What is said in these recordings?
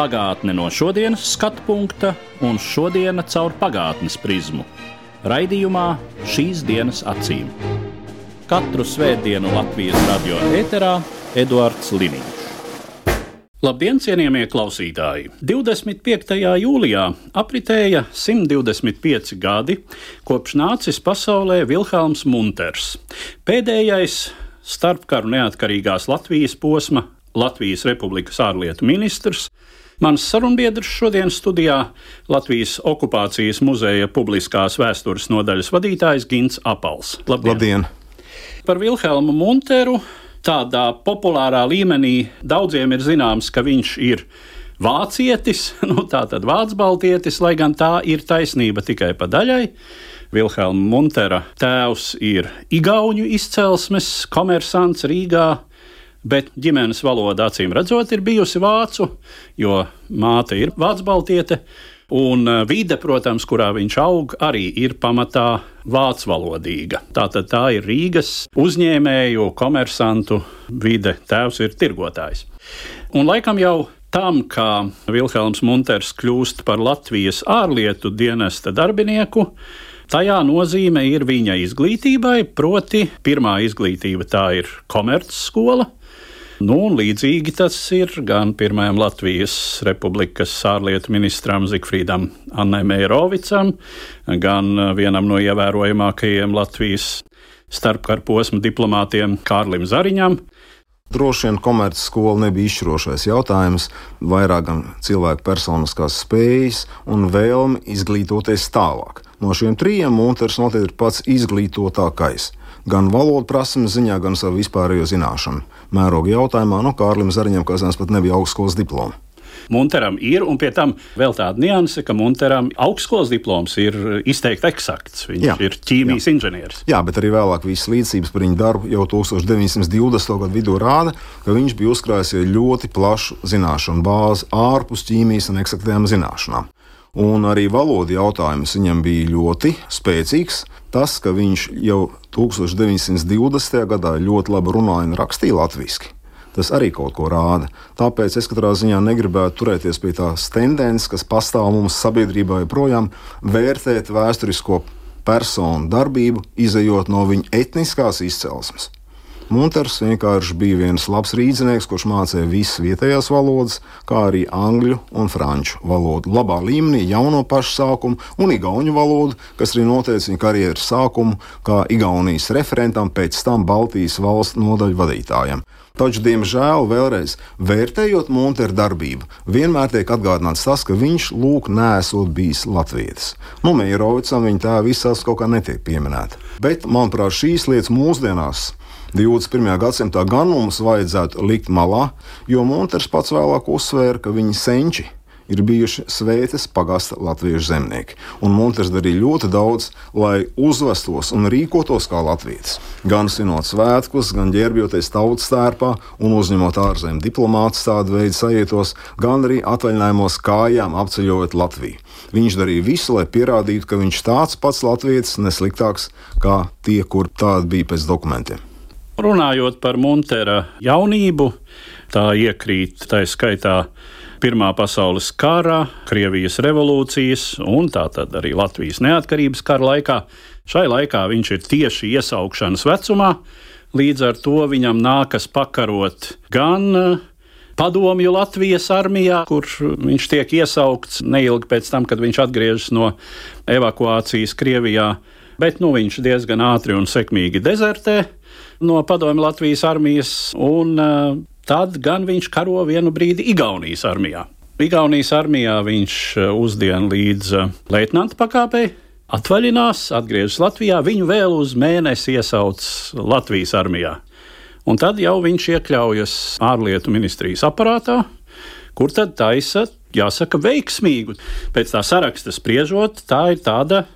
Pagātne no šodienas skatu punkta un šodienas caur pagātnes prizmu. Raidījumā šīs dienas acīm. Katru svētdienu Latvijas radio eterā Eduards Liniņš. Labdien, cienījamie klausītāji! 25. jūlijā apritēja 125 gadi, kopš nācis pasaulē Vilhelms Munters, pēdējais starpkaru neatkarīgās Latvijas posma Latvijas Republikas ārlietu ministrs. Mans sarunbiedrs šodienas studijā Latvijas okupācijas muzeja publiskās vēstures nodaļas vadītājs Gins Apals. Labdien! Labdien. Par Vilhelmu Munteru tādā populārā līmenī daudziem ir zināms, ka viņš ir vācietis, nu, tātad vācu baltietis, lai gan tā ir taisnība tikai pa daļai. Vilhelma Muntera tēvs ir igauņu izcelsmes, komersants Rīgā, bet ģimenes valoda acīm redzot ir bijusi vācu, jo māte ir vācu baltiete. Un uh, vide, protams, kurā viņš aug, arī ir pamatā vācu valodīga. Tātad tā ir Rīgas uzņēmēju, komersantu vide. Tēvs ir tirgotājs. Un laikam jau tam, kā Vilhelms Munters kļūst par Latvijas ārlietu dienesta darbinieku, tajā nozīme ir viņa izglītībai, proti, pirmā izglītība tā ir komercskola. Nu, līdzīgi tas ir gan pirmajam Latvijas Republikas ārlietu ministram Zikfrīdam Annai Meirovicam, gan vienam no ievērojamākajiem Latvijas starpkara posma diplomātiem Kārlim Zariņam. Droši vien komercskola nebija izšķirošais jautājums, vairāk gan cilvēku personiskās spējas un vēlme izglītoties tālāk. No šiem trijiem Munters noteikti ir pats izglītotākais gan valodu prasmes ziņā, gan savu vispārējo zināšanu. Mēroga jautājumā no Kārlim Zariņam, kas pat nebija augstskolas diploma. Munteram ir, un pie tam vēl tāda nianse, ka Munteram augstskolas diploms ir izteikti eksakts. Viņš jā, ir ķīmijas jā. inženieris. Jā, bet arī vēlāk visas liecības par viņu darbu jau 1920. gadu vidū rāda, ka viņš bija uzkrājis ļoti plašu zināšanu bāzi ārpus ķīmijas un eksaktajām zināšanām. Un arī valodu jautājums viņam bija ļoti spēcīgs. Tas, ka viņš jau 1920. gadā ļoti labi runāja un rakstīja latviešu, tas arī kaut ko rāda. Tāpēc es katrā ziņā negribētu turēties pie tās tendences, kas pastāv mums sabiedrībā joprojām, vērtēt vēsturisko personu darbību, izējot no viņa etniskās izcelsmes. Munters vienkārši bija viens labs rīznieks, kurš mācīja visas vietējās valodas, kā arī angļu un franču valodu. Labā līmenī jau no paša sākuma, un igauņu valodu, kas arī noteica viņa karjeras sākumu, kā Igaunijas referentam, pēc tam Baltijas valsts nodaļu vadītājam. Taču, diemžēl, vēlreiz vērtējot Monteru darbību, vienmēr tiek atgādināts tas, ka viņš lūk, nesot bijis latvietis. Nu, Meirovicam viņa tā visās kaut kā netiek pieminēta. Bet, manuprāt, šīs lietas mūsdienās 21. gadsimtā gan mums vajadzētu likt malā, jo Munters pats vēlāk uzsvēra, ka viņa senči ir bijuši svētas pagasta latviešu zemnieki. Un Munters darīja ļoti daudz, lai uzvestos un rīkotos kā latvietis. Gan svinot svētkus, gan ģērbjoties tautas stērpā un uzņemot ārzemju diplomātus tādu veidu sajietos, gan arī atvaļinājumos kājām apceļojot Latviju. Viņš darīja visu, lai pierādītu, ka viņš tāds pats latvietis, nesliktāks kā tie, kur tādi bija pēc dokumentiem. Runājot par Muntera jaunību, tā iekrīt tā skaitā Pirmā pasaules kara, Krievijas revolūcijas un tātad arī Latvijas neatkarības kara laikā. Šai laikā viņš ir tieši iesaukšanas vecumā, līdz ar to viņam nākas pakarot gan eh, padomju Latvijas armijā, kur viņš tiek iesaukts neilgi pēc tam, kad viņš atgriežas no evakuācijas Krievijā, bet nu, viņš diezgan ātri un sekmīgi dezertē no padomju Latvijas armijas, un uh, tad gan viņš karo vienu brīdi Igaunijas armijā. Igaunijas armijā viņš uh, uzdien līdz uh, leitnanta pakāpei, atvaļinās, atgriežas Latvijā, viņu vēl uz mēnesi iesauc Latvijas armijā. Un tad jau viņš iekļaujas ārlietu ministrijas aparātā, kur tad taisa, jāsaka, veiksmīgu. Pēc tā saraksta spriežot, tā ir tāda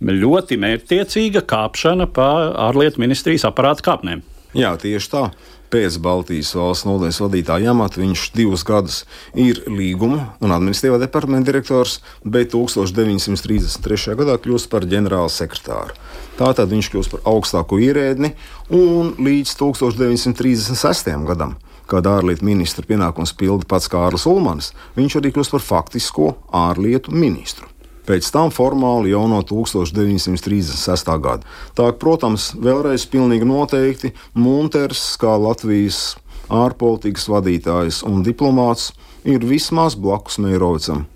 ļoti mērķtiecīga kāpšana pa ārlietu ministrijas aparāta kāpnēm. Jā, tieši tā. Pēc Baltijas valsts nodaļas vadītāja amata viņš divus gadus ir līguma un administratīvā departamenta direktors, bet 1933. gadā kļūst par ģenerāla sekretāru. Tātad viņš kļūst par augstāko ierēdni un līdz 1936. gadam kad ārlietu ministra pienākums pilda pats Kārlis Ulmans, viņš arī kļūst par faktisko ārlietu ministru. Pēc tam formāli jau no 1936. gada. Tā, protams, vēlreiz pilnīgi noteikti Munters, kā Latvijas ārpolitikas vadītājs un diplomāts, ir vismaz blakus Meirovicam.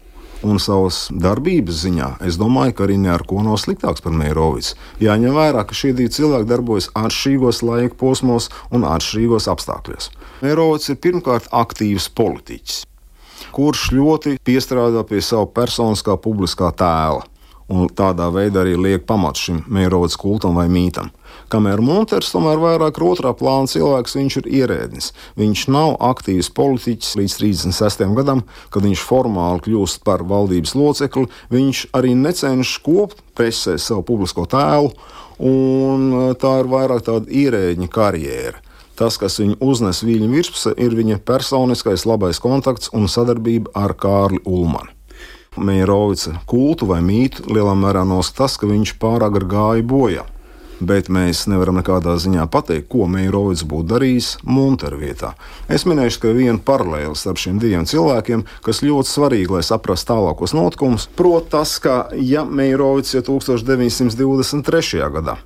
Un savas darbības ziņā es domāju, ka arī ne ar ko nav sliktāks par Meirovicu. Jāņem vērā, ka šie divi cilvēki darbojas atšķirīgos laika posmos un atšķirīgos apstākļos. Meirovics ir pirmkārt aktīvs politiķis, kurš ļoti piestrādā pie sava personiskā publiskā tēla. Un tādā veidā arī liek pamatu šim Meirovics kultam vai mītam. Kamēr Munters tomēr vairāk ir otrā plāna cilvēks, viņš ir ierēdnis. Viņš nav aktīvs politiķis līdz 36. gadam, kad viņš formāli kļūst par valdības locekli. Viņš arī necenšas kopt presē savu publisko tēlu, un tā ir vairāk tāda ierēģiņa karjera. Tas, kas viņu uznes viņa virspusē, ir viņa personiskais labais kontakts un sadarbība ar Kārli Ulmanu. Meirovica kultu vai mītu lielā mērā nosaka tas, ka viņš pārāk gāja bojā. Bet mēs nevaram nekādā ziņā pateikt, ko Meirovics būtu darījis Muntera vietā. Es minēšu tikai vienu paralēli starp šiem diviem cilvēkiem, kas ļoti svarīgi, lai saprastu tālākos notikumus. Proti, tas, ka ja Meirovics ir 1923. gadā,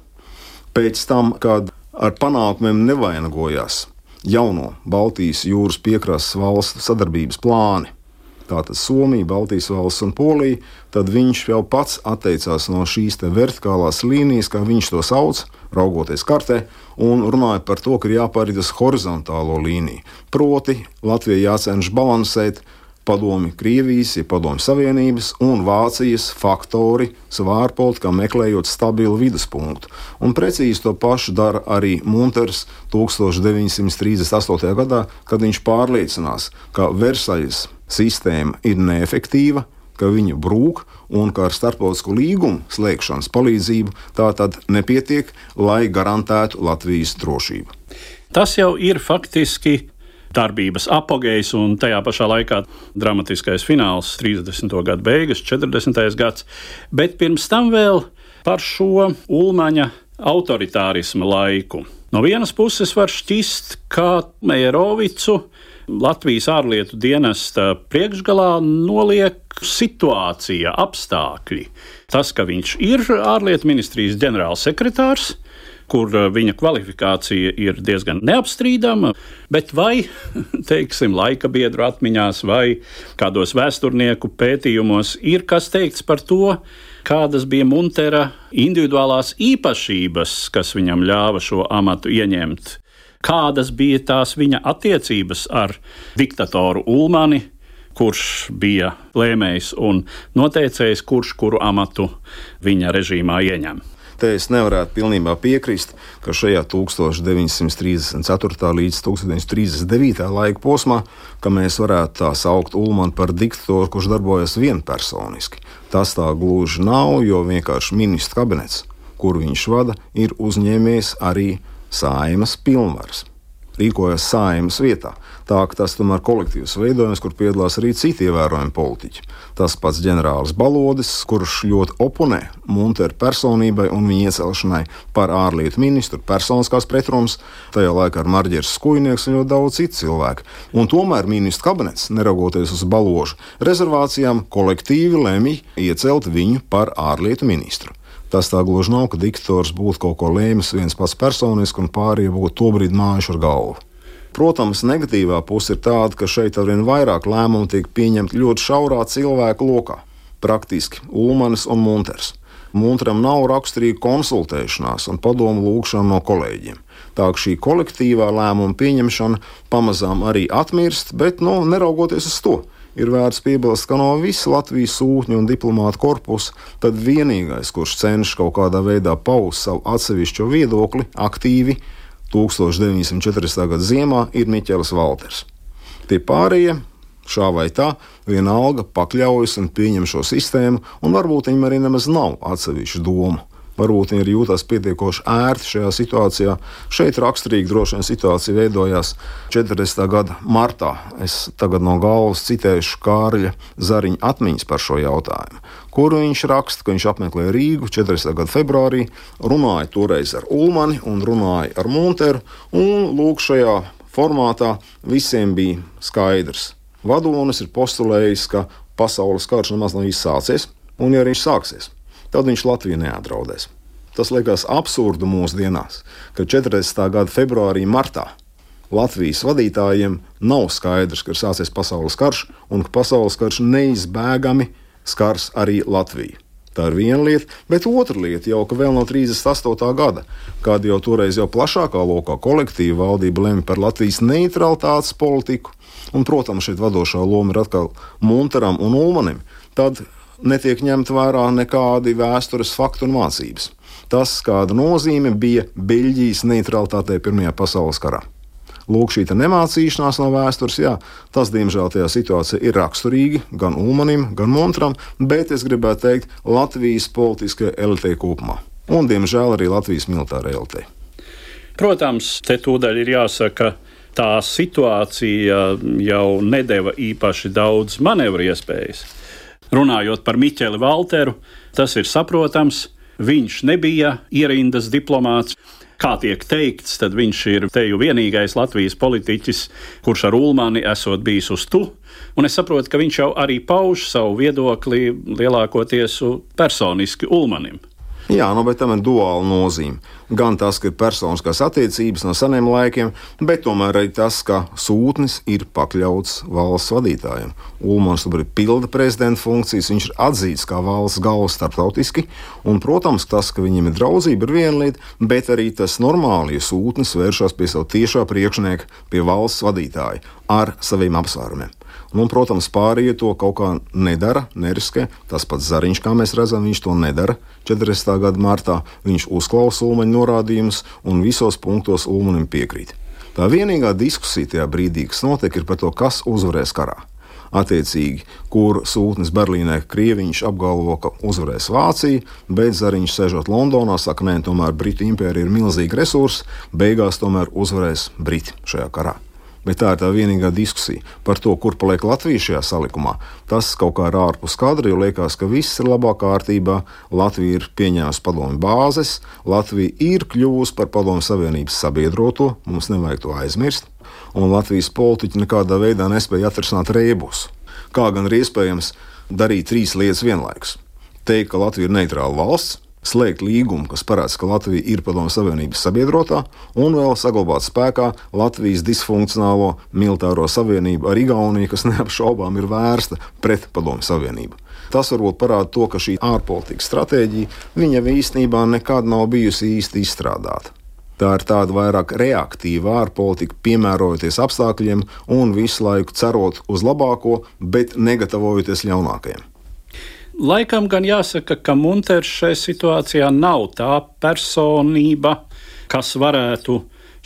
pēc tam, kad ar panākumiem nevainagojās jauno Baltijas jūras piekrastes valstu sadarbības plāni. Tātad Somija, Baltijas valsts un Polija, tad viņš jau pats atteicās no šīs vertikālās līnijas, kā viņš to sauc, raugoties kartē, un runāja par to, ka ir jāpāriet uz horizontālo līniju. Proti, Latvijai jācenšas balansēt padomi Krievijas, ja padomi Savienības un Vācijas faktori savā ārpolitikā meklējot stabilu viduspunktu. Un precīzi to pašu dara arī Munters 1938. gadā, kad viņš pārliecinās, ka Versaļas sistēma ir neefektīva, ka viņa brūk un ka ar starptautisku līgumu slēgšanas palīdzību tā tad nepietiek, lai garantētu Latvijas drošību. Tas jau ir faktiski darbības apgājējs un tajā pašā laikā dramatiskais fināls, 30. gada beigas, 40. gads. Bet pirms tam vēl par šo Ulmaņa autoritārisma laiku. No vienas puses var šķist, ka Meijerovicu Latvijas ārlietu dienesta priekšgalā noliek situācija, apstākļi. Tas, ka viņš ir ārlietu ministrijas ģenerālsekretārs, kur eh, viņa kvalifikācija ir diezgan neapstrīdama, bet vai, teiksim, laika biedru atmiņās vai kādos vēsturnieku pētījumos ir kas teikts par to, kādas bija Muntera individuālās īpašības, kas viņam ļāva šo amatu ieņemt, kādas bija tās viņa attiecības ar diktatoru Ulmani, kurš bija lēmējs un noteicējs, kurš kuru amatu viņa režīmā ieņem. Te es nevarētu pilnībā piekrist, ka šajā 1934. līdz 1939. laika posmā, ka mēs varētu tā saukt Ulmanu par diktatoru, kurš darbojas vienpersoniski. Tas tā gluži nav, jo vienkārši ministra kabinets, kuru viņš vada, ir uzņēmies arī saimas pilnvaras rīkojas saimas vietā. Tā ka tas tomēr kolektīvs veidojums, kur piedalās arī citi ievērojami politiķi. Tas pats ģenerālis Balodis, kurš ļoti oponē Muntera personībai un viņa iecelšanai par ārlietu ministru, personiskās pretrunas, tajā laikā ar Marģers Skujnieks un ļoti daudz citu cilvēku. Un tomēr ministra kabinets, neraugoties uz baložu rezervācijām, kolektīvi lemj iecelt viņu par ārlietu ministru. Tas tā gluži nav, ka diktators būtu kaut ko lēmis viens pats personiski un pārējie būtu tobrīd mājuši ar galvu. Protams, negatīvā puse ir tāda, ka šeit arvien vairāk lēmumu tiek pieņemti ļoti šaurā cilvēku lokā. Praktiski Ulmanis un Munters. Munteram nav raksturīga konsultēšanās un padomu lūgšana no kolēģiem. Tā ka šī kolektīvā lēmuma pieņemšana pamazām arī atmirst, bet, nu, neraugoties uz to, ir vērts piebilst, ka no visa Latvijas sūtņu un diplomātu korpusa tad vienīgais, kurš cenšas kaut kādā veidā paust savu atsevišķo viedokli aktīvi 1940. gada ziemā, ir Miķels Valters. Tie pārējie šā vai tā, vienalga pakļaujas un pieņem šo sistēmu, un varbūt viņam arī nemaz nav atsevišķu domu. Varbūt viņi arī jūtas pietiekoši ērti šajā situācijā. Šeit raksturīgi droši vien situācija veidojās 40. gada martā. Es tagad no galvas citēšu Kārļa Zariņa atmiņas par šo jautājumu, kuru viņš raksta, ka viņš apmeklēja Rīgu 40. gada februārī, runāja toreiz ar Ulmani un runāja ar Monteru, un lūk šajā formātā visiem bija skaidrs. Vadonis ir postulējis, ka pasaules karš nemaz nav izsācies, un ja arī viņš sāksies, tad viņš Latviju neapdraudēs. Tas liekas absurdi mūsdienās, ka 40. gada februārī, martā Latvijas vadītājiem nav skaidrs, ka ir sācies pasaules karš un ka pasaules karš neizbēgami skars arī Latviju. Tā ir viena lieta, bet otra lieta jau ka vēl no 38. gada, kad jau toreiz jau plašākā lokā kolektīva valdība lemj par Latvijas neutralitātes politiku, un, protams, šeit vadošā loma ir atkal Munteram un Ulmanim, tad netiek ņemt vērā nekādi vēstures fakti un mācības. Tas, kāda nozīme bija Beļģijas neutralitātei Pirmajā pasaules karā. Lūk, šī nemācīšanās no vēstures, jā, tas, diemžēl, tajā situācijā ir raksturīgi gan Ulmanim, gan Montram, bet es gribētu teikt, Latvijas politiskajai elitei kopumā. Un, diemžēl, arī Latvijas militārajai elitei. Protams, te tūdaļ ir jāsaka, tā situācija jau nedēva īpaši daudz manevru iespējas. Runājot par Miķeli Valteru, tas ir saprotams. Viņš nebija ierindas diplomāts. Kā tiek teikts, tad viņš ir te jau vienīgais Latvijas politiķis, kurš ar Ulmani esot bijis uz tu. Un es saprotu, ka viņš jau arī pauž savu viedokli lielākoties personiski Ulmanim. Jā, nu, bet tam ir duāla nozīme. Gan tas, ka ir personiskās attiecības no seniem laikiem, bet tomēr arī tas, ka sūtnis ir pakļauts valsts vadītājiem. Ulmans tur pilda prezidenta funkcijas, viņš ir atzīts kā valsts galva starptautiski, un, protams, tas, ka viņam ir draudzība, ir viena lieta, bet arī tas normāli, ja sūtnis vēršas pie sava tiešā priekšnieka, pie valsts vadītāja ar saviem apsvērumiem. Nu, protams, pārējie to kaut kā nedara, neriskē. Tas pats Zariņš, kā mēs redzam, viņš to nedara. 40. gada martā viņš uzklausa Ulmaņa norādījumus un visos punktos Ulmanim piekrīt. Tā vienīgā diskusija tajā brīdī, kas notiek, ir par to, kas uzvarēs karā. Attiecīgi, kur sūtnis Berlīnē Krieviņš apgalvo, ka uzvarēs Vācija, bet Zariņš sēžot Londonā, saka, nē, tomēr Britu impērija ir milzīga resursa, beigās tomēr uzvarēs Briti šajā karā bet tā ir tā vienīgā diskusija par to, kur paliek Latvija šajā salikumā. Tas kaut kā ir ārpus kadra, jo liekas, ka viss ir labā kārtībā. Latvija ir pieņēmusi padomu bāzes, Latvija ir kļuvusi par padomu savienības sabiedroto, mums nevajag to aizmirst, un Latvijas politiķi nekādā veidā nespēja atrisināt rēbus. Kā gan ir iespējams darīt trīs lietas vienlaikus? Teikt, ka Latvija ir neitrāla valsts, slēgt līgumu, kas paredz, ka Latvija ir Padomju Savienības sabiedrotā, un vēl saglabāt spēkā Latvijas disfunkcionālo militāro savienību ar Igauniju, kas neapšaubām ir vērsta pret Padomju Savienību. Tas varbūt parāda to, ka šī ārpolitikas stratēģija viņa īstenībā nekad nav bijusi īsti izstrādāta. Tā ir tāda vairāk reaktīva ārpolitika, piemērojoties apstākļiem un visu laiku cerot uz labāko, bet negatavojoties ļaunākajam. Laikam gan jāsaka, ka Munters šai situācijā nav tā personība, kas varētu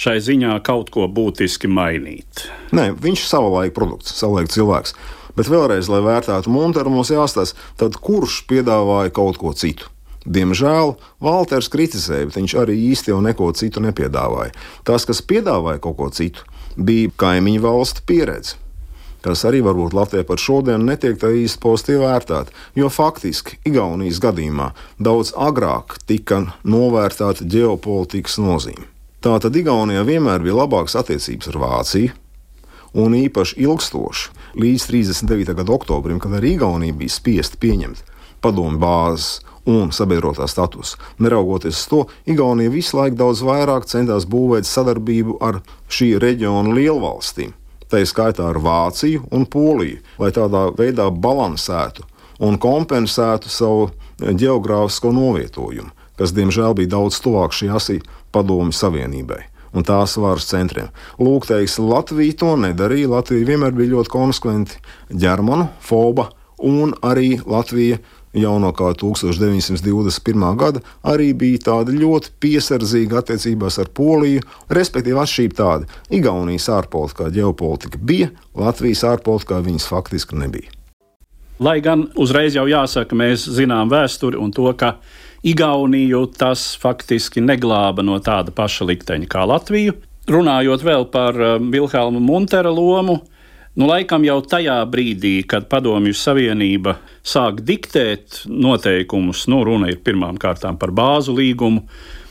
šai ziņā kaut ko būtiski mainīt. Nē, viņš ir savulaik produkts, savulaik cilvēks. Bet vēlreiz, lai vērtētu Munteru, mums jāstāsta, tad kurš piedāvāja kaut ko citu? Diemžēl Walters kritizēja, bet viņš arī īsti jau neko citu nepiedāvāja. Tas, kas piedāvāja kaut ko citu, bija kaimiņu valstu pieredze kas arī varbūt Latvijā par šodienu netiek tā īsti pozitīvi vērtēta. Jo faktiski Igaunijas gadījumā daudz agrāk tika novērtēta ģeopolitikas nozīme. Tātad Igaunijā vienmēr bija labākas attiecības ar Vāciju, un īpaši ilgstoši līdz 39. gada oktobrim, kad arī Igaunija bija spiesta pieņemt padomu bāzes un sabiedrotā statusu. Neraugoties uz to, Igaunija visu laiku daudz vairāk centās būvēt sadarbību ar šī reģiona lielvalstīm tā skaitā ar Vāciju un Poliju, lai tādā veidā balansētu un kompensētu savu geogrāfisko novietojumu, kas diemžēl bija daudz tuvāk šī asī padomju savienībai un tās varas centriem. Lūk, teiks, Latvija to nedarīja. Latvija vienmēr bija ļoti konsekventi ģermanu, foba, un arī Latvija jau no kā 1921. gada arī bija tāda ļoti piesardzīga attiecībās ar Poliju. Respektīvi, atšķirība tāda, Igaunijas ārpolitikā ģeopolitika bija, Latvijas ārpolitikā viņas faktiski nebija. Lai gan uzreiz jau jāsaka, mēs zinām vēsturi un to, ka Igauniju tas faktiski neglāba no tāda paša likteņa kā Latviju. Runājot vēl par Vilhelma Muntera lomu, Nu, laikam jau tajā brīdī, kad Padomju Savienība sāk diktēt noteikumus, nu, runa ir pirmām kārtām par bāzu līgumu.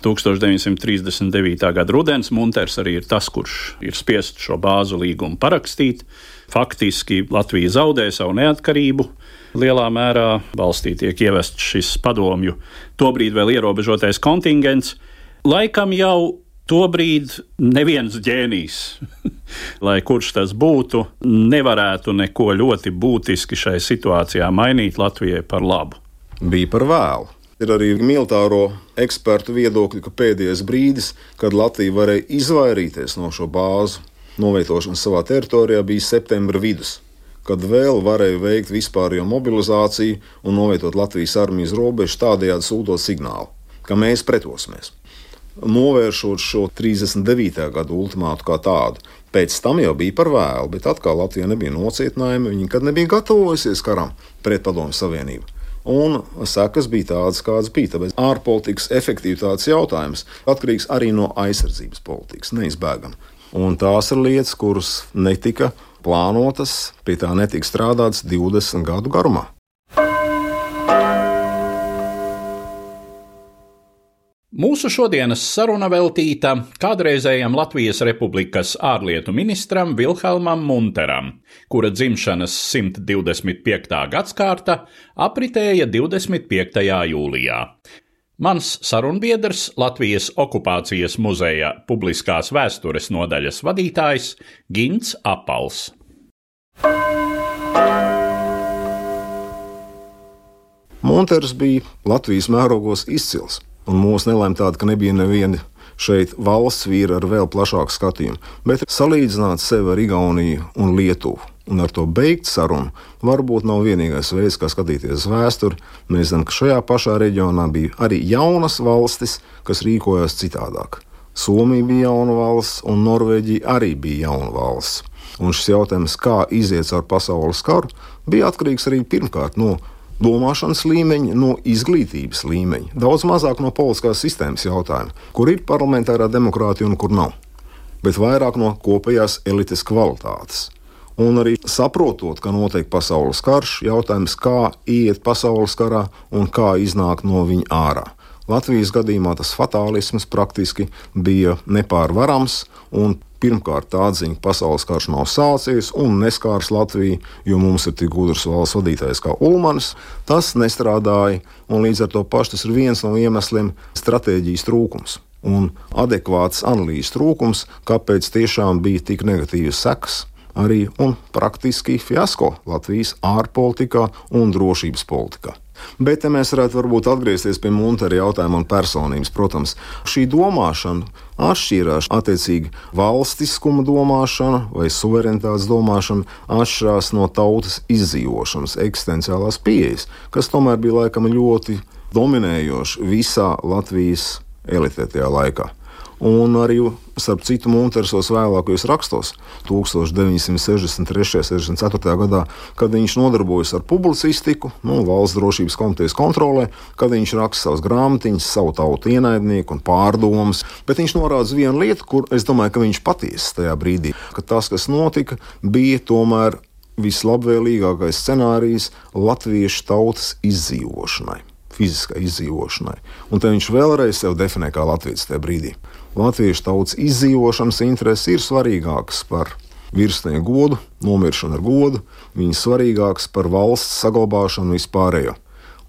1939. gada rudens Munters arī ir tas, kurš ir spiests šo bāzu līgumu parakstīt. Faktiski Latvija zaudē savu neatkarību. Lielā mērā valstī tiek ievests šis padomju, tobrīd vēl ierobežotais kontingents. Laikam jau Tobrīd neviens ģēnijs, lai kurš tas būtu, nevarētu neko ļoti būtiski šai situācijā mainīt Latvijai par labu. Bija par vēlu. Ir arī militāro ekspertu viedokļi, ka pēdējais brīdis, kad Latvija varēja izvairīties no šo bāzu novietošanas savā teritorijā, bija septembra vidus, kad vēl varēja veikt vispārējo mobilizāciju un novietot Latvijas armijas robežu, tādējādi sūtot signālu, ka mēs pretosimies novēršot šo 39. gadu ultimātu kā tādu. Pēc tam jau bija par vēlu, bet atkal Latvija nebija nocietinājuma, viņa nekad nebija gatavojusies karam pret Padomu Savienību. Un sekas bija tādas, kādas bija. Tāpēc ārpolitikas efektivitātes jautājums atkarīgs arī no aizsardzības politikas, neizbēgami. Un tās ir lietas, kuras netika plānotas, pie tā netika strādāts 20 gadu garumā. Mūsu šodienas saruna veltīta kādreizējam Latvijas Republikas ārlietu ministram Vilhelmam Munteram, kura dzimšanas 125. gadsimta apritēja 25. jūlijā. Mans sarunbiedrs, Latvijas okupācijas muzeja publiskās vēstures nodaļas vadītājs Gins Apals. Munters bija Latvijas mērogos izcils Un mūsu nelēma tāda, ka nebija neviena šeit valsts vīra ar vēl plašāku skatījumu, bet salīdzināt sevi ar Igauniju un Lietuvu. Un ar to beigt sarunu varbūt nav vienīgais veids, kā skatīties uz vēsturi. Mēs zinām, ka šajā pašā reģionā bija arī jaunas valstis, kas rīkojās citādāk. Somija bija jauna valsts, un Norvēģija arī bija jauna valsts. Un šis jautājums, kā iziet cauri pasaules karu, bija atkarīgs arī pirmkārt no domāšanas līmeņa, no izglītības līmeņa, daudz mazāk no politiskās sistēmas jautājuma, kur ir parlamentārā demokrātija un kur nav, bet vairāk no kopējās elites kvalitātes. Un arī saprotot, ka notiek pasaules karš, jautājums, kā iet pasaules karā un kā iznākt no viņa ārā. Latvijas gadījumā tas fatālisms praktiski bija nepārvarams, Pirmkārt, tā atziņa, ka pasaules karš nav sācies un neskārs Latviju, jo mums ir tik gudrs valsts vadītājs kā Ulmans. Tas nestrādāja, līdz ar to pašu tas ir viens no iemesliem - stratēģijas trūkums. Un adekvāts analīzes trūkums, kāpēc tiešām bija tik negatīvas sekas arī un praktiski fiasko Latvijas ārpolitikā un drošības politikā. Bet te mēs varētu varbūt atgriezties pie Muntera jautājuma un personības. Protams, šī domāšana atšķīrās. Attiecīgi, valstiskuma domāšana vai suverenitātes domāšana atšķirās no tautas izdzīvošanas, eksistenciālās pieejas, kas tomēr bija laikam ļoti dominējoša visā Latvijas elitē tajā laikā un arī, starp citu, Muntersos vēlākajos rakstos, 1963. un 64. gadā, kad viņš nodarbojas ar publicistiku, nu, valsts drošības komitejas kontrolē, kad viņš raksta savas grāmatiņas, savu tautu ienaidnieku un pārdomas, bet viņš norāda vienu lietu, kur es domāju, ka viņš patiesi tajā brīdī, ka tas, kas notika, bija tomēr vislabvēlīgākais scenārijs latviešu tautas izdzīvošanai fiziskai izdzīvošanai. Un te viņš vēlreiz sev definē kā Latvijas tajā brīdī latviešu tautas izdzīvošanas intereses ir svarīgākas par virsnieku godu, nomiršanu ar godu, viņas svarīgākas par valsts saglabāšanu vispārējo.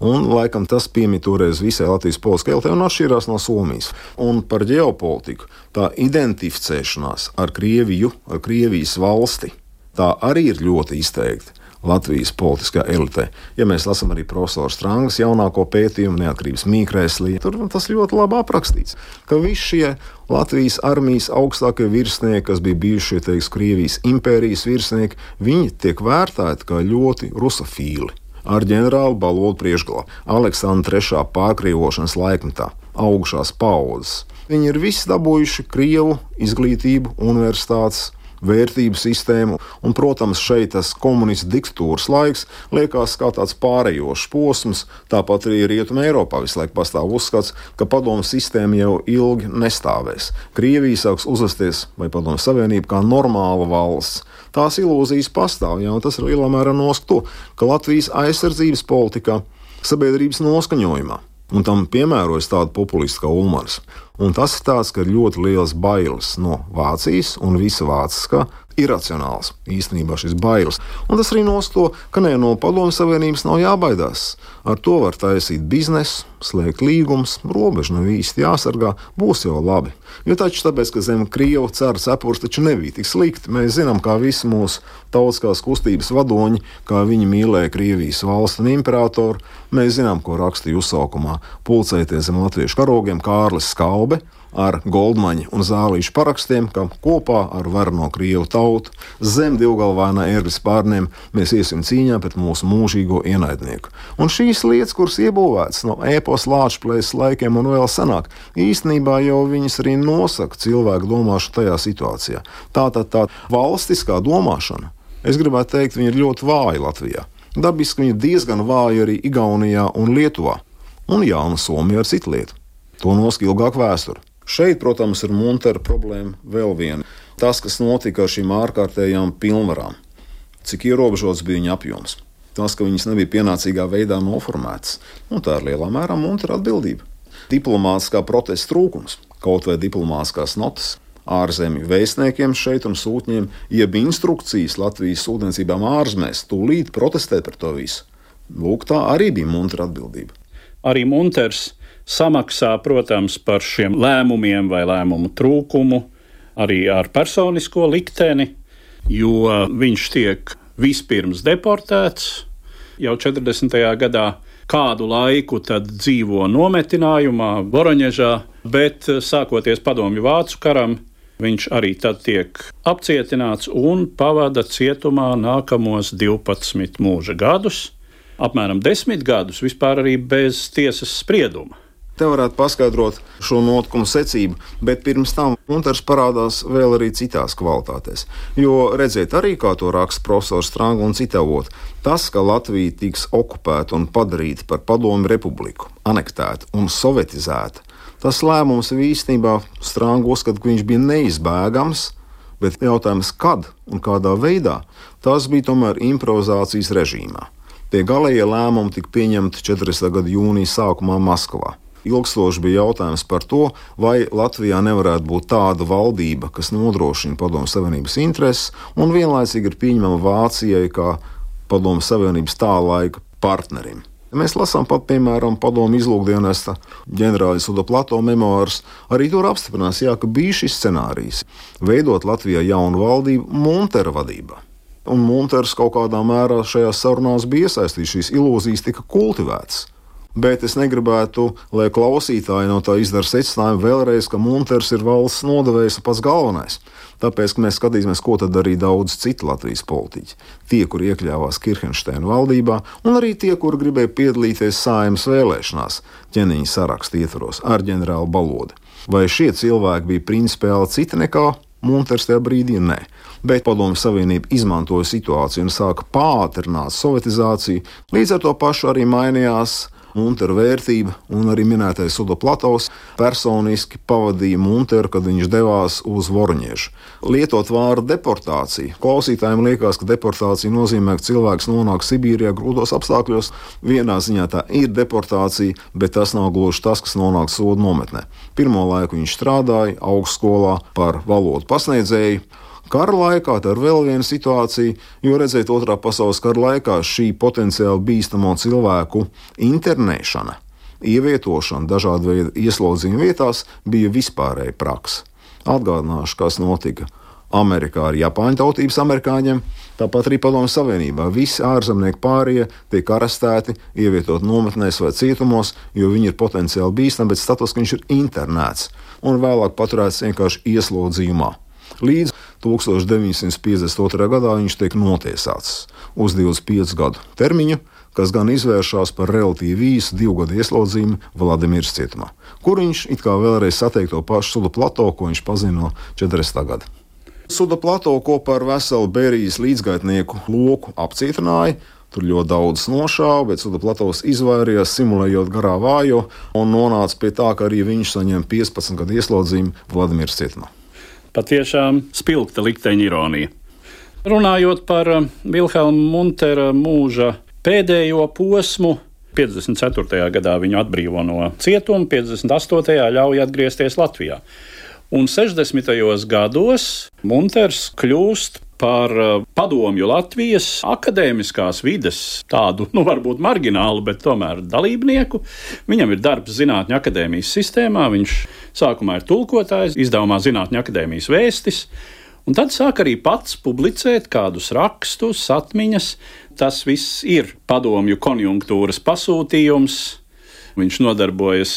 Un, laikam, tas piemīt toreiz visai Latvijas politiskajai elitei un atšķirās no Somijas. Un par ģeopolitiku tā identificēšanās ar Krieviju, ar Krievijas valsti, tā arī ir ļoti izteikta. Latvijas politiskā elitē. Ja mēs lasām arī profesora Strāngas jaunāko pētījumu, neatkarības mīkrēslī, tur tas ļoti labi aprakstīts, ka visi šie Latvijas armijas augstākie virsnieki, kas bija bijušie teiks, Krievijas impērijas virsnieki, viņi tiek vērtēti kā ļoti rusofīli. ar ģenerāli balodu priekšgalā Aleksandra III pārkrievošanas laikmetā augušās paudzes. Viņi ir visi dabūjuši Krievu izglītību, universitātes, vērtību sistēmu. Un, protams, šeit tas komunistu diktatūras laiks liekas kā tāds pārējošs posms. Tāpat arī Rietumē Eiropā visu laiku pastāv uzskats, ka padomu sistēma jau ilgi nestāvēs. Krievija sāks uzvesties vai padomu savienība kā normāla valsts. Tās ilūzijas pastāv, ja, un tas ir lielā mērā noskt to, ka Latvijas aizsardzības politikā, sabiedrības noskaņojumā, un tam piemērojas tāda populistiskā Ulmans. Un tas ir tāds, ka ir ļoti liels bailes no Vācijas un visa vāciskā. Iracionāls īstenībā šis bailes. Un tas arī nosto, ka ne no Padomju Savienības nav jābaidās. Ar to var taisīt biznesu, slēgt līgumus, robežu nav īsti jāsargā, būs jau labi. Jo taču tāpēc, ka zem Krievijas cara cepures taču nebija tik slikti. Mēs zinām, kā visi mūsu tautiskās kustības vadoņi, kā viņi mīlēja Krievijas valsts un imperatoru. Mēs zinām, ko rakstīja uzsaukumā pulcēties zem latviešu karogiem Kārlis Skalbe ar Goldmaņa un Zālīša parakstiem, ka kopā ar varno Krievu tautu zem divgalvainā ērgļa spārniem mēs iesim cīņā pret mūsu mūžīgo ienaidnieku. Un šīs lietas, kuras iebūvētas no epos lāčplēs laikiem un vēl senāk, īstenībā jau viņas arī nosaka cilvēku domāšanu tajā situācijā. Tā tad tā valstiskā domāšana, es gribētu teikt, viņa ir ļoti vāja Latvijā. Dabiski viņa diezgan vāja arī Igaunijā un Lietuvā. Un Jāna Somija ar citu lietu. To nosk ilgāk vēsture. Šeit, protams, ir Muntera problēma vēl viena. Tas, kas notika ar šīm ārkārtējām pilnvarām, cik ierobežots bija viņa apjoms. Tas, ka viņas nebija pienācīgā veidā noformētas, nu, tā ir lielā mērā Muntera atbildība. Diplomātiskā protesta trūkums, kaut vai diplomātiskās notas, ārzemju vēstniekiem šeit un sūtņiem, jeb instrukcijas Latvijas sūtniecībām ārzemēs, tūlīt protestēt par to visu. Lūk, tā arī bija Muntera atbildība. Arī Munters samaksā, protams, par šiem lēmumiem vai lēmumu trūkumu, arī ar personisko likteni, jo viņš tiek vispirms deportēts jau 40. gadā. Kādu laiku tad dzīvo nometinājumā, Voroņežā, bet sākoties padomju vācu karam, viņš arī tad tiek apcietināts un pavada cietumā nākamos 12 mūža gadus, apmēram 10 gadus vispār arī bez tiesas sprieduma. Te varētu paskaidrot šo notikumu secību, bet pirms tam Munters parādās vēl arī citās kvalitātēs. Jo redziet, arī kā to raksta profesors Strānga un citavot, tas, ka Latvija tiks okupēta un padarīta par padomu republiku, anektēta un sovietizēta, tas lēmums īstenībā Strānga uzskata, ka viņš bija neizbēgams. Bet jautājums, kad un kādā veidā, tas bija tomēr improvizācijas režīmā. Tie galējie lēmumi tika pieņemti 40. gada jūnija sākumā Maskavā ilgstoši bija jautājums par to, vai Latvijā nevarētu būt tāda valdība, kas nodrošina Padomu Savienības intereses un vienlaicīgi ir pieņemama Vācijai kā Padomu Savienības tā laika partnerim. Mēs lasām pat, piemēram, padomu izlūkdienesta ģenerāļa Suda Plato memoārus. Arī tur apstiprinās, jā, ka bija šis scenārijs - veidot Latvijā jaunu valdību Muntera vadībā. Un Munters kaut kādā mērā šajās sarunās bija iesaistīts, šīs ilūzijas tika kultivētas bet es negribētu, lai klausītāji no tā izdara secinājumu vēlreiz, ka Munters ir valsts nodevējs pats galvenais. Tāpēc mēs skatīsimies, ko tad darīja daudz citu Latvijas politiķi. Tie, kur iekļāvās Kirchensteina valdībā, un arī tie, kur gribēja piedalīties sājumas vēlēšanās, ķeniņa sarakstu ietvaros ar ģenerāli Balodi. Vai šie cilvēki bija principiāli citi nekā Munters tajā brīdī? Nē. Bet Padomju Savienība izmantoja situāciju un sāka pātrināt sovietizāciju. Līdz ar to pašu arī mainījās Muntera vērtība, un arī minētais Suda Platovs personiski pavadīja Munteru, kad viņš devās uz Vorņiešu. Lietot vārdu deportācija. Klausītājiem liekas, ka deportācija nozīmē, ka cilvēks nonāk Sibīrijā grūtos apstākļos. Vienā ziņā tā ir deportācija, bet tas nav gluži tas, kas nonāk sodu nometnē. Pirmo laiku viņš strādāja augstskolā par valodu pasniedzēju. Kara laikā tā ir vēl viena situācija, jo redzēt, otrā pasaules kara laikā šī potenciāli bīstamo cilvēku internēšana, ievietošana dažādu veidu ieslodzījuma vietās bija vispārēja praksa. Atgādināšu, kas notika Amerikā ar Japāņu tautības amerikāņiem, tāpat arī Padomju Savienībā. Visi ārzemnieki pārējie tiek arestēti, ievietot nometnēs vai cietumos, jo viņi ir potenciāli bīstami, bet status, viņš ir internēts un vēlāk paturēts vienkārši ieslodzījumā. Līdz 1952. gadā viņš tiek notiesāts uz 25 gadu termiņu, kas gan izvēršas par relatīvi īsu divu gadu ieslodzījumu Vladimirs cietumā, kur viņš it kā vēlreiz satiek to pašu sudu plato, ko viņš pazina no 40. gada. Suda plato kopā ar veselu Berijas līdzgaitnieku loku apcietināja. Tur ļoti daudz nošāva, bet Suda platovs izvairījās, simulējot garā vājo, un nonāca pie tā, ka arī viņš saņem 15 gadu ieslodzījumu Vladimirs cietumā. Patiešām spilgta likteņa ironija. Runājot par eh, Vilhelma Muntera mūža pēdējo posmu, 54. gadā viņu atbrīvo no cietuma, 58. ļauj atgriezties Latvijā. Un 60. gados Munters kļūst par uh, padomju Latvijas akadēmiskās vides, tādu, nu, varbūt marginālu, bet tomēr dalībnieku. Viņam ir darbs Zinātņu akadēmijas sistēmā, viņš sākumā ir tulkotājs, izdevumā Zinātņu akadēmijas vēstis. Un tad sāk arī pats publicēt kādus rakstus, atmiņas. Tas viss ir padomju konjunktūras pasūtījums. Viņš nodarbojas,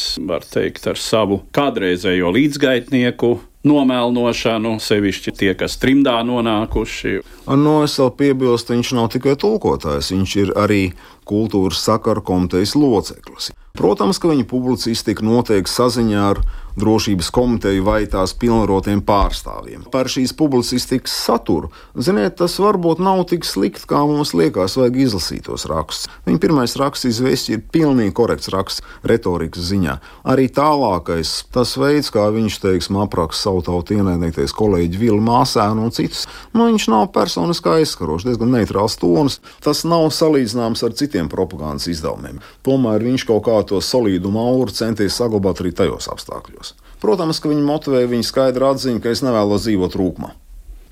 teikt, ar savu kādreizējo līdzgaitnieku, nomēlnošanu, sevišķi tie, kas trimdā nonākuši. No es vēl piebilstu, viņš nav tikai tulkotājs, viņš ir arī kultūras sakaru komitejas loceklis. Protams, ka viņa publicistika notiek saziņā ar drošības komiteju vai tās pilnvarotiem pārstāvjiem. Par šīs publicistikas saturu, ziniet, tas varbūt nav tik slikti, kā mums liekas, vajag izlasīt tos rakstus. Viņa pirmais raksts izvēsti ir pilnīgi korekts raksts retorikas ziņā. Arī tālākais, tas veids, kā viņš, teiksim, apraksta savu tautu ienaidnieties kolēģi Vilu Māsēnu un citus, nu, viņš nav personiski aizskarošs, diezgan neitrāls tonis. Tas nav salīdzināms ar citiem propagandas izdevumiem. Tomēr viņš kaut kā to solīdumu auru centies saglabāt arī tajos apstākļos. Protams, ka viņi motivēja viņu skaidru atziņu, ka es nevēlos dzīvot rūkumā.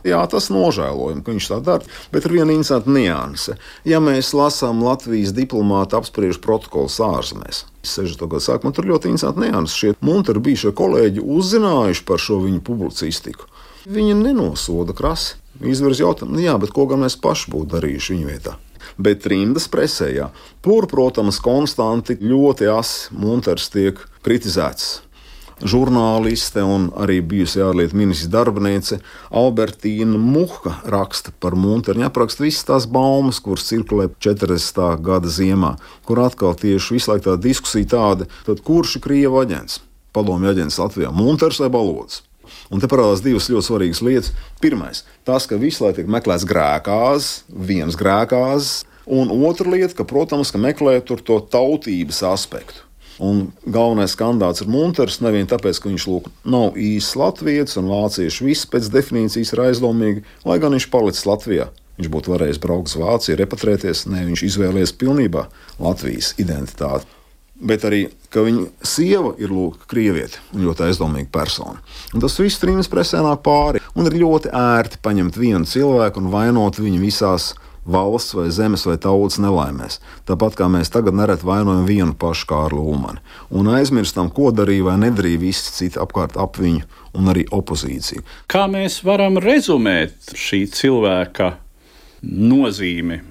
Jā, tas nožēlojami, ka viņš tā dara, bet ir viena interesanta nianse. Ja mēs lasām Latvijas diplomāta apspriežu protokolus ārzemēs, 60. gada sākumā tur ļoti interesanti nianses. Šie munteri bijušie kolēģi uzzinājuši par šo viņu publicistiku. Viņi nenosoda krasi. Izvirz jautājumu, nu jā, bet ko gan mēs paši būtu darījuši viņa vietā? Bet rindas presē, jā. Tur, protams, konstanti ļoti asi Munters tiek kritizēts. Žurnāliste un arī bijusi ārlietu ministrs darbiniece Albertīna Muha raksta par Munteru. Apraksta visas tās baumas, kuras cirkulē 40. gada ziemā, kur atkal tieši visu laiku tā diskusija tāda, tad kurš ir Krieva aģents? Padomju aģents Latvijā - Munters vai Balods? Un te parādās divas ļoti svarīgas lietas. Pirmais, tas, ka visu laiku tiek meklēts grēkās, viens grēkās, un otra lieta, ka, protams, ka meklē to tautības aspektu. Un galvenais kandidāts ir Munters. Nevien tāpēc, ka viņš lūk, nav īsts latviečs un vācieši viss pēc definīcijas ir aizdomīgi, lai gan viņš palicis Latvijā. Viņš būtu varējis braukt uz Vāciju, repatrēties. Nē, viņš izvēlējās pilnībā Latvijas identitāti. Bet arī, ka viņa sieva ir lūk, krieviete un ļoti aizdomīga persona. Un tas viss trījus presē nāk pāri. Un ir ļoti ērti paņemt vienu cilvēku un vainot viņu visās valsts vai zemes vai tautas nelaimēs. Tāpat kā mēs tagad nereti vainojam vienu pašu Kārlu Ulmani un aizmirstam, ko darīja vai nedarīja visi citi apkārt ap viņu un arī opozīciju. Kā mēs varam rezumēt šī cilvēka nozīmi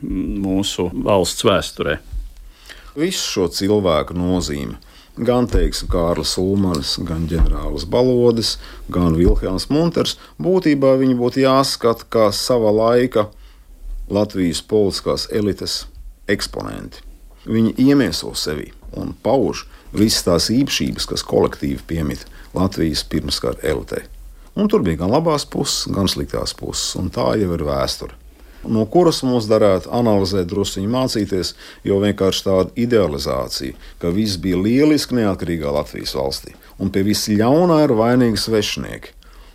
mūsu valsts vēsturē? Visu šo cilvēku nozīmi gan teiksim, Kārlis Ulmans, gan ģenerālis Balodis, gan Vilhelms Munters. Būtībā viņi būtu jāskata kā sava laika Latvijas politiskās elites eksponenti. Viņi iemieso sevi un pauž visas tās īpašības, kas kolektīvi piemīt Latvijas pirmskara elitei. Un tur bija gan labās puses, gan sliktās puses, un tā jau ir vēsture. No kuras mums darētu analizēt, druskuļi mācīties, jo vienkārši tāda idealizācija, ka viss bija lieliski neatkarīgā Latvijas valstī, un pie visa ļaunā ir vainīgi svešinieki.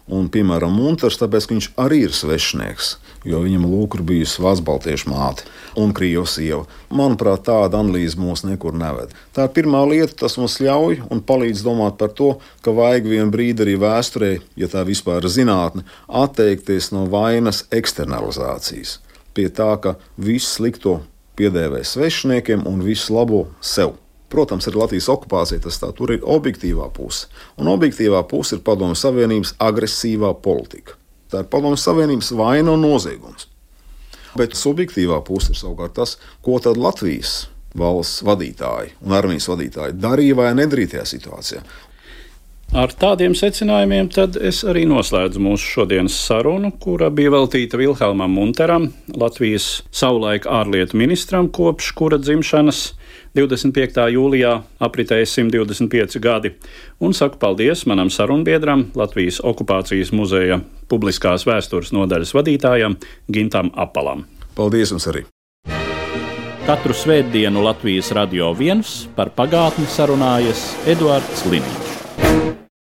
Un, piemēram, Munters, tāpēc, ka viņš arī ir svešinieks, jo viņam lūk ir bijusi Vācu-Baltiešu māte un Krievijas sieva. Manuprāt, tāda analīze mūs nekur neved. Tā ir pirmā lieta, tas mums ļauj un palīdz domāt par to, ka vajag vienu brīdi arī vēsturē, ja tā vispār ir zinātne, atteikties no vainas eksternalizācijas. Pie tā, ka visu slikto piedēvē svešiniekiem un visu labo sev. Protams, ar Latvijas okupāciju tas tā, tur ir objektīvā puse. Un objektīvā puse ir Padomju Savienības agresīvā politika. Tā ir Padomju Savienības vaina un noziegums. Bet subjektīvā puse ir savukārt tas, ko tad Latvijas valsts vadītāji un armijas vadītāji darīja vai nedarīja tajā situācijā. Ar tādiem secinājumiem es arī noslēdzu mūsu šodienas sarunu, kura bija veltīta Vilhelmam Munteram, Latvijas savulaik ārlietu ministram, kopš kura dzimšanas 25. jūlijā apritēja 125 gadi, un saku paldies manam sarunbiedram, Latvijas okupācijas muzeja publiskās vēstures nodaļas vadītājam Gintam Apalam. Paldies jums arī! Katru svētdienu Latvijas radio viens par pagātni sarunājas Eduards Liniņš.